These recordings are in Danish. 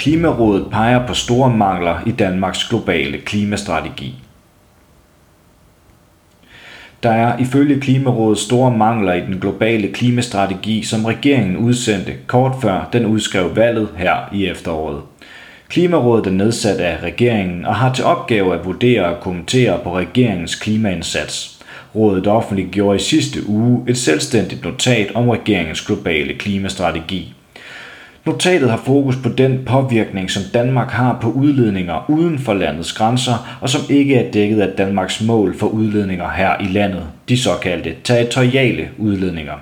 Klimarådet peger på store mangler i Danmarks globale klimastrategi. Der er ifølge Klimarådet store mangler i den globale klimastrategi, som regeringen udsendte kort før den udskrev valget her i efteråret. Klimarådet er nedsat af regeringen og har til opgave at vurdere og kommentere på regeringens klimaindsats. Rådet offentliggjorde i sidste uge et selvstændigt notat om regeringens globale klimastrategi. Notatet har fokus på den påvirkning, som Danmark har på udledninger uden for landets grænser, og som ikke er dækket af Danmarks mål for udledninger her i landet, de såkaldte territoriale udledninger.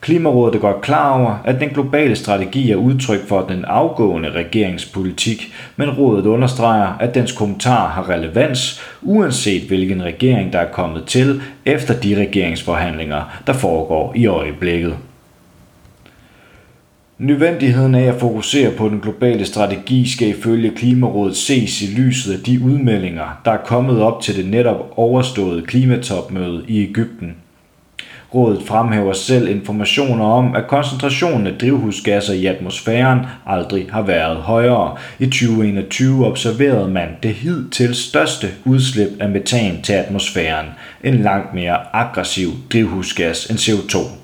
Klimarådet er godt klar over, at den globale strategi er udtryk for den afgående regeringspolitik, men rådet understreger, at dens kommentar har relevans, uanset hvilken regering der er kommet til efter de regeringsforhandlinger, der foregår i øjeblikket. Nødvendigheden af at fokusere på den globale strategi skal ifølge Klimarådet ses i lyset af de udmeldinger, der er kommet op til det netop overståede klimatopmøde i Ægypten. Rådet fremhæver selv informationer om, at koncentrationen af drivhusgasser i atmosfæren aldrig har været højere. I 2021 observerede man det hidtil største udslip af metan til atmosfæren, en langt mere aggressiv drivhusgas end CO2.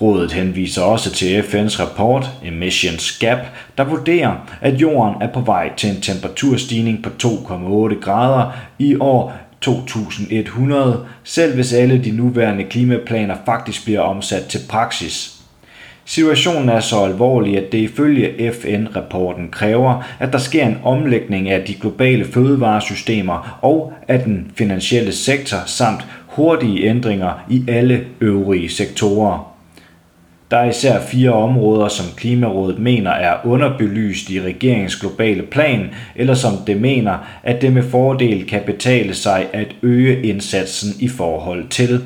Rådet henviser også til FN's rapport Emissions Gap, der vurderer, at jorden er på vej til en temperaturstigning på 2,8 grader i år 2100, selv hvis alle de nuværende klimaplaner faktisk bliver omsat til praksis. Situationen er så alvorlig, at det ifølge FN-rapporten kræver, at der sker en omlægning af de globale fødevaresystemer og af den finansielle sektor samt hurtige ændringer i alle øvrige sektorer. Der er især fire områder, som Klimarådet mener er underbelyst i regeringens globale plan, eller som det mener, at det med fordel kan betale sig at øge indsatsen i forhold til.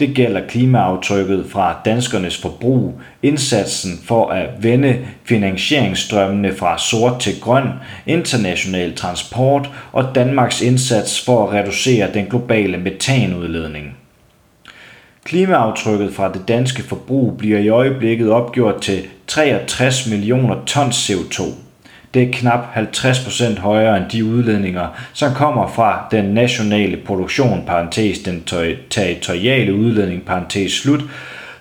Det gælder klimaaftrykket fra danskernes forbrug, indsatsen for at vende finansieringsstrømmene fra sort til grøn, international transport og Danmarks indsats for at reducere den globale metanudledning. Klimaaftrykket fra det danske forbrug bliver i øjeblikket opgjort til 63 millioner tons CO2. Det er knap 50% højere end de udledninger, som kommer fra den nationale produktion, parentes den territoriale udledning, parentes slut,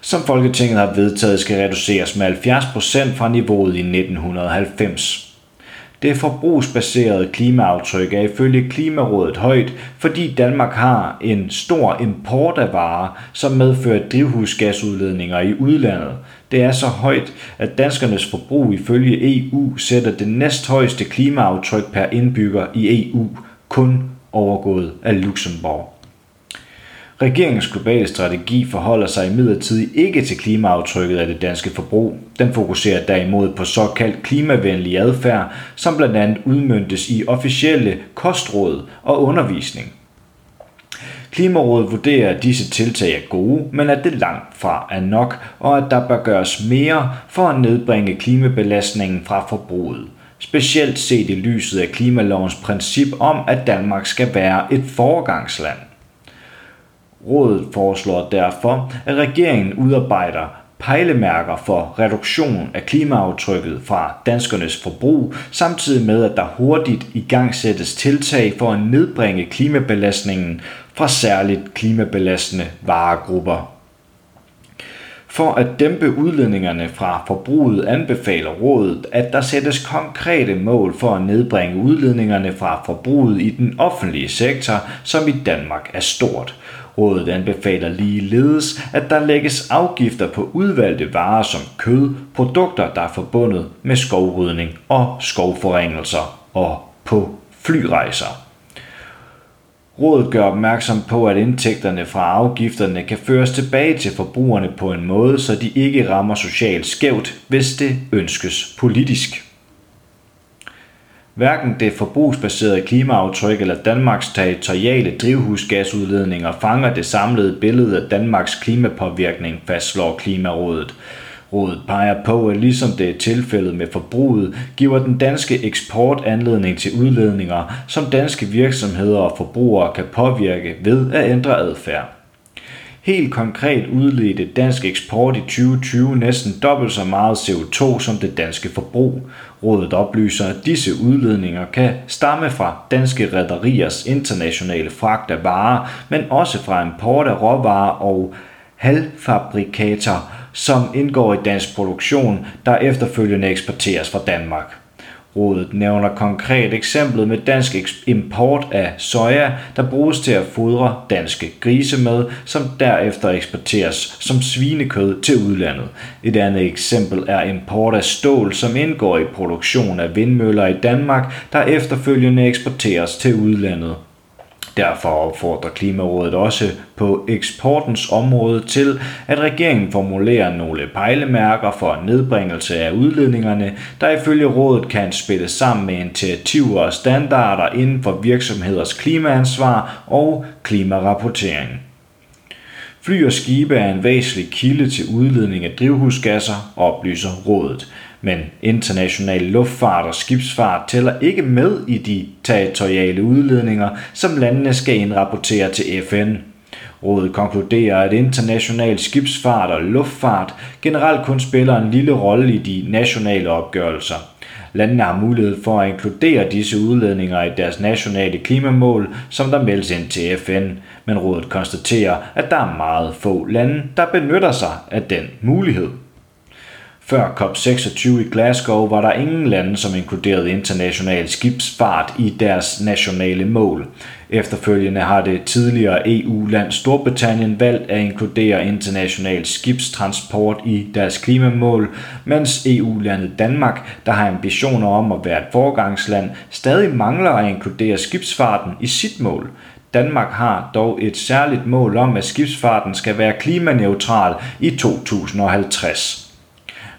som Folketinget har vedtaget skal reduceres med 70% fra niveauet i 1990. Det forbrugsbaserede klimaaftryk er ifølge Klimarådet højt, fordi Danmark har en stor import af varer, som medfører drivhusgasudledninger i udlandet. Det er så højt, at danskernes forbrug ifølge EU sætter det næsthøjeste klimaaftryk per indbygger i EU, kun overgået af Luxembourg. Regeringens globale strategi forholder sig imidlertid ikke til klimaaftrykket af det danske forbrug. Den fokuserer derimod på såkaldt klimavenlig adfærd, som blandt andet udmyndtes i officielle kostråd og undervisning. Klimarådet vurderer, at disse tiltag er gode, men at det langt fra er nok, og at der bør gøres mere for at nedbringe klimabelastningen fra forbruget. Specielt set i lyset af klimalovens princip om, at Danmark skal være et foregangsland. Rådet foreslår derfor, at regeringen udarbejder pejlemærker for reduktion af klimaaftrykket fra danskernes forbrug, samtidig med at der hurtigt i gang sættes tiltag for at nedbringe klimabelastningen fra særligt klimabelastende varegrupper. For at dæmpe udledningerne fra forbruget anbefaler rådet, at der sættes konkrete mål for at nedbringe udledningerne fra forbruget i den offentlige sektor, som i Danmark er stort. Rådet anbefaler ligeledes, at der lægges afgifter på udvalgte varer som kød, produkter, der er forbundet med skovrydning og skovforringelser og på flyrejser. Rådet gør opmærksom på, at indtægterne fra afgifterne kan føres tilbage til forbrugerne på en måde, så de ikke rammer socialt skævt, hvis det ønskes politisk. Hverken det forbrugsbaserede klimaaftryk eller Danmarks territoriale drivhusgasudledninger fanger det samlede billede af Danmarks klimapåvirkning, fastslår Klimarådet. Rådet peger på, at ligesom det er tilfældet med forbruget, giver den danske eksport anledning til udledninger, som danske virksomheder og forbrugere kan påvirke ved at ændre adfærd. Helt konkret udledte dansk eksport i 2020 næsten dobbelt så meget CO2 som det danske forbrug. Rådet oplyser, at disse udledninger kan stamme fra danske rædderiers internationale fragt af varer, men også fra import af råvarer og halvfabrikater, som indgår i dansk produktion, der efterfølgende eksporteres fra Danmark. Rådet nævner konkret eksemplet med dansk import af soja, der bruges til at fodre danske grise med, som derefter eksporteres som svinekød til udlandet. Et andet eksempel er import af stål, som indgår i produktion af vindmøller i Danmark, der efterfølgende eksporteres til udlandet. Derfor opfordrer Klimarådet også på eksportens område til, at regeringen formulerer nogle pejlemærker for nedbringelse af udledningerne, der ifølge rådet kan spille sammen med initiativer og standarder inden for virksomheders klimaansvar og klimarapportering. Fly og skibe er en væsentlig kilde til udledning af drivhusgasser, oplyser rådet men international luftfart og skibsfart tæller ikke med i de territoriale udledninger, som landene skal indrapportere til FN. Rådet konkluderer, at international skibsfart og luftfart generelt kun spiller en lille rolle i de nationale opgørelser. Landene har mulighed for at inkludere disse udledninger i deres nationale klimamål, som der meldes ind til FN, men rådet konstaterer, at der er meget få lande, der benytter sig af den mulighed. Før COP26 i Glasgow var der ingen lande, som inkluderede international skibsfart i deres nationale mål. Efterfølgende har det tidligere EU-land Storbritannien valgt at inkludere international skibstransport i deres klimamål, mens EU-landet Danmark, der har ambitioner om at være et forgangsland, stadig mangler at inkludere skibsfarten i sit mål. Danmark har dog et særligt mål om, at skibsfarten skal være klimaneutral i 2050.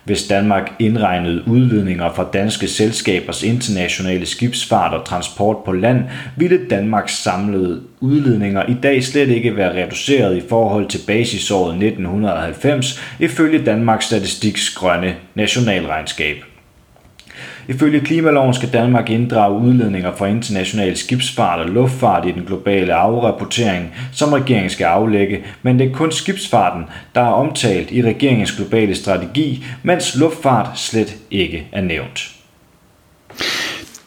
Hvis Danmark indregnede udledninger fra danske selskabers internationale skibsfart og transport på land, ville Danmarks samlede udledninger i dag slet ikke være reduceret i forhold til basisåret 1990, ifølge Danmarks Statistiks grønne nationalregnskab. Ifølge klimaloven skal Danmark inddrage udledninger fra international skibsfart og luftfart i den globale afrapportering, som regeringen skal aflægge, men det er kun skibsfarten, der er omtalt i regeringens globale strategi, mens luftfart slet ikke er nævnt.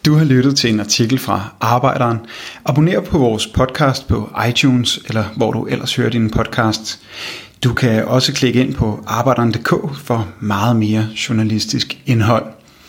Du har lyttet til en artikel fra Arbejderen. Abonner på vores podcast på iTunes, eller hvor du ellers hører din podcast. Du kan også klikke ind på arbejderen.dk for meget mere journalistisk indhold.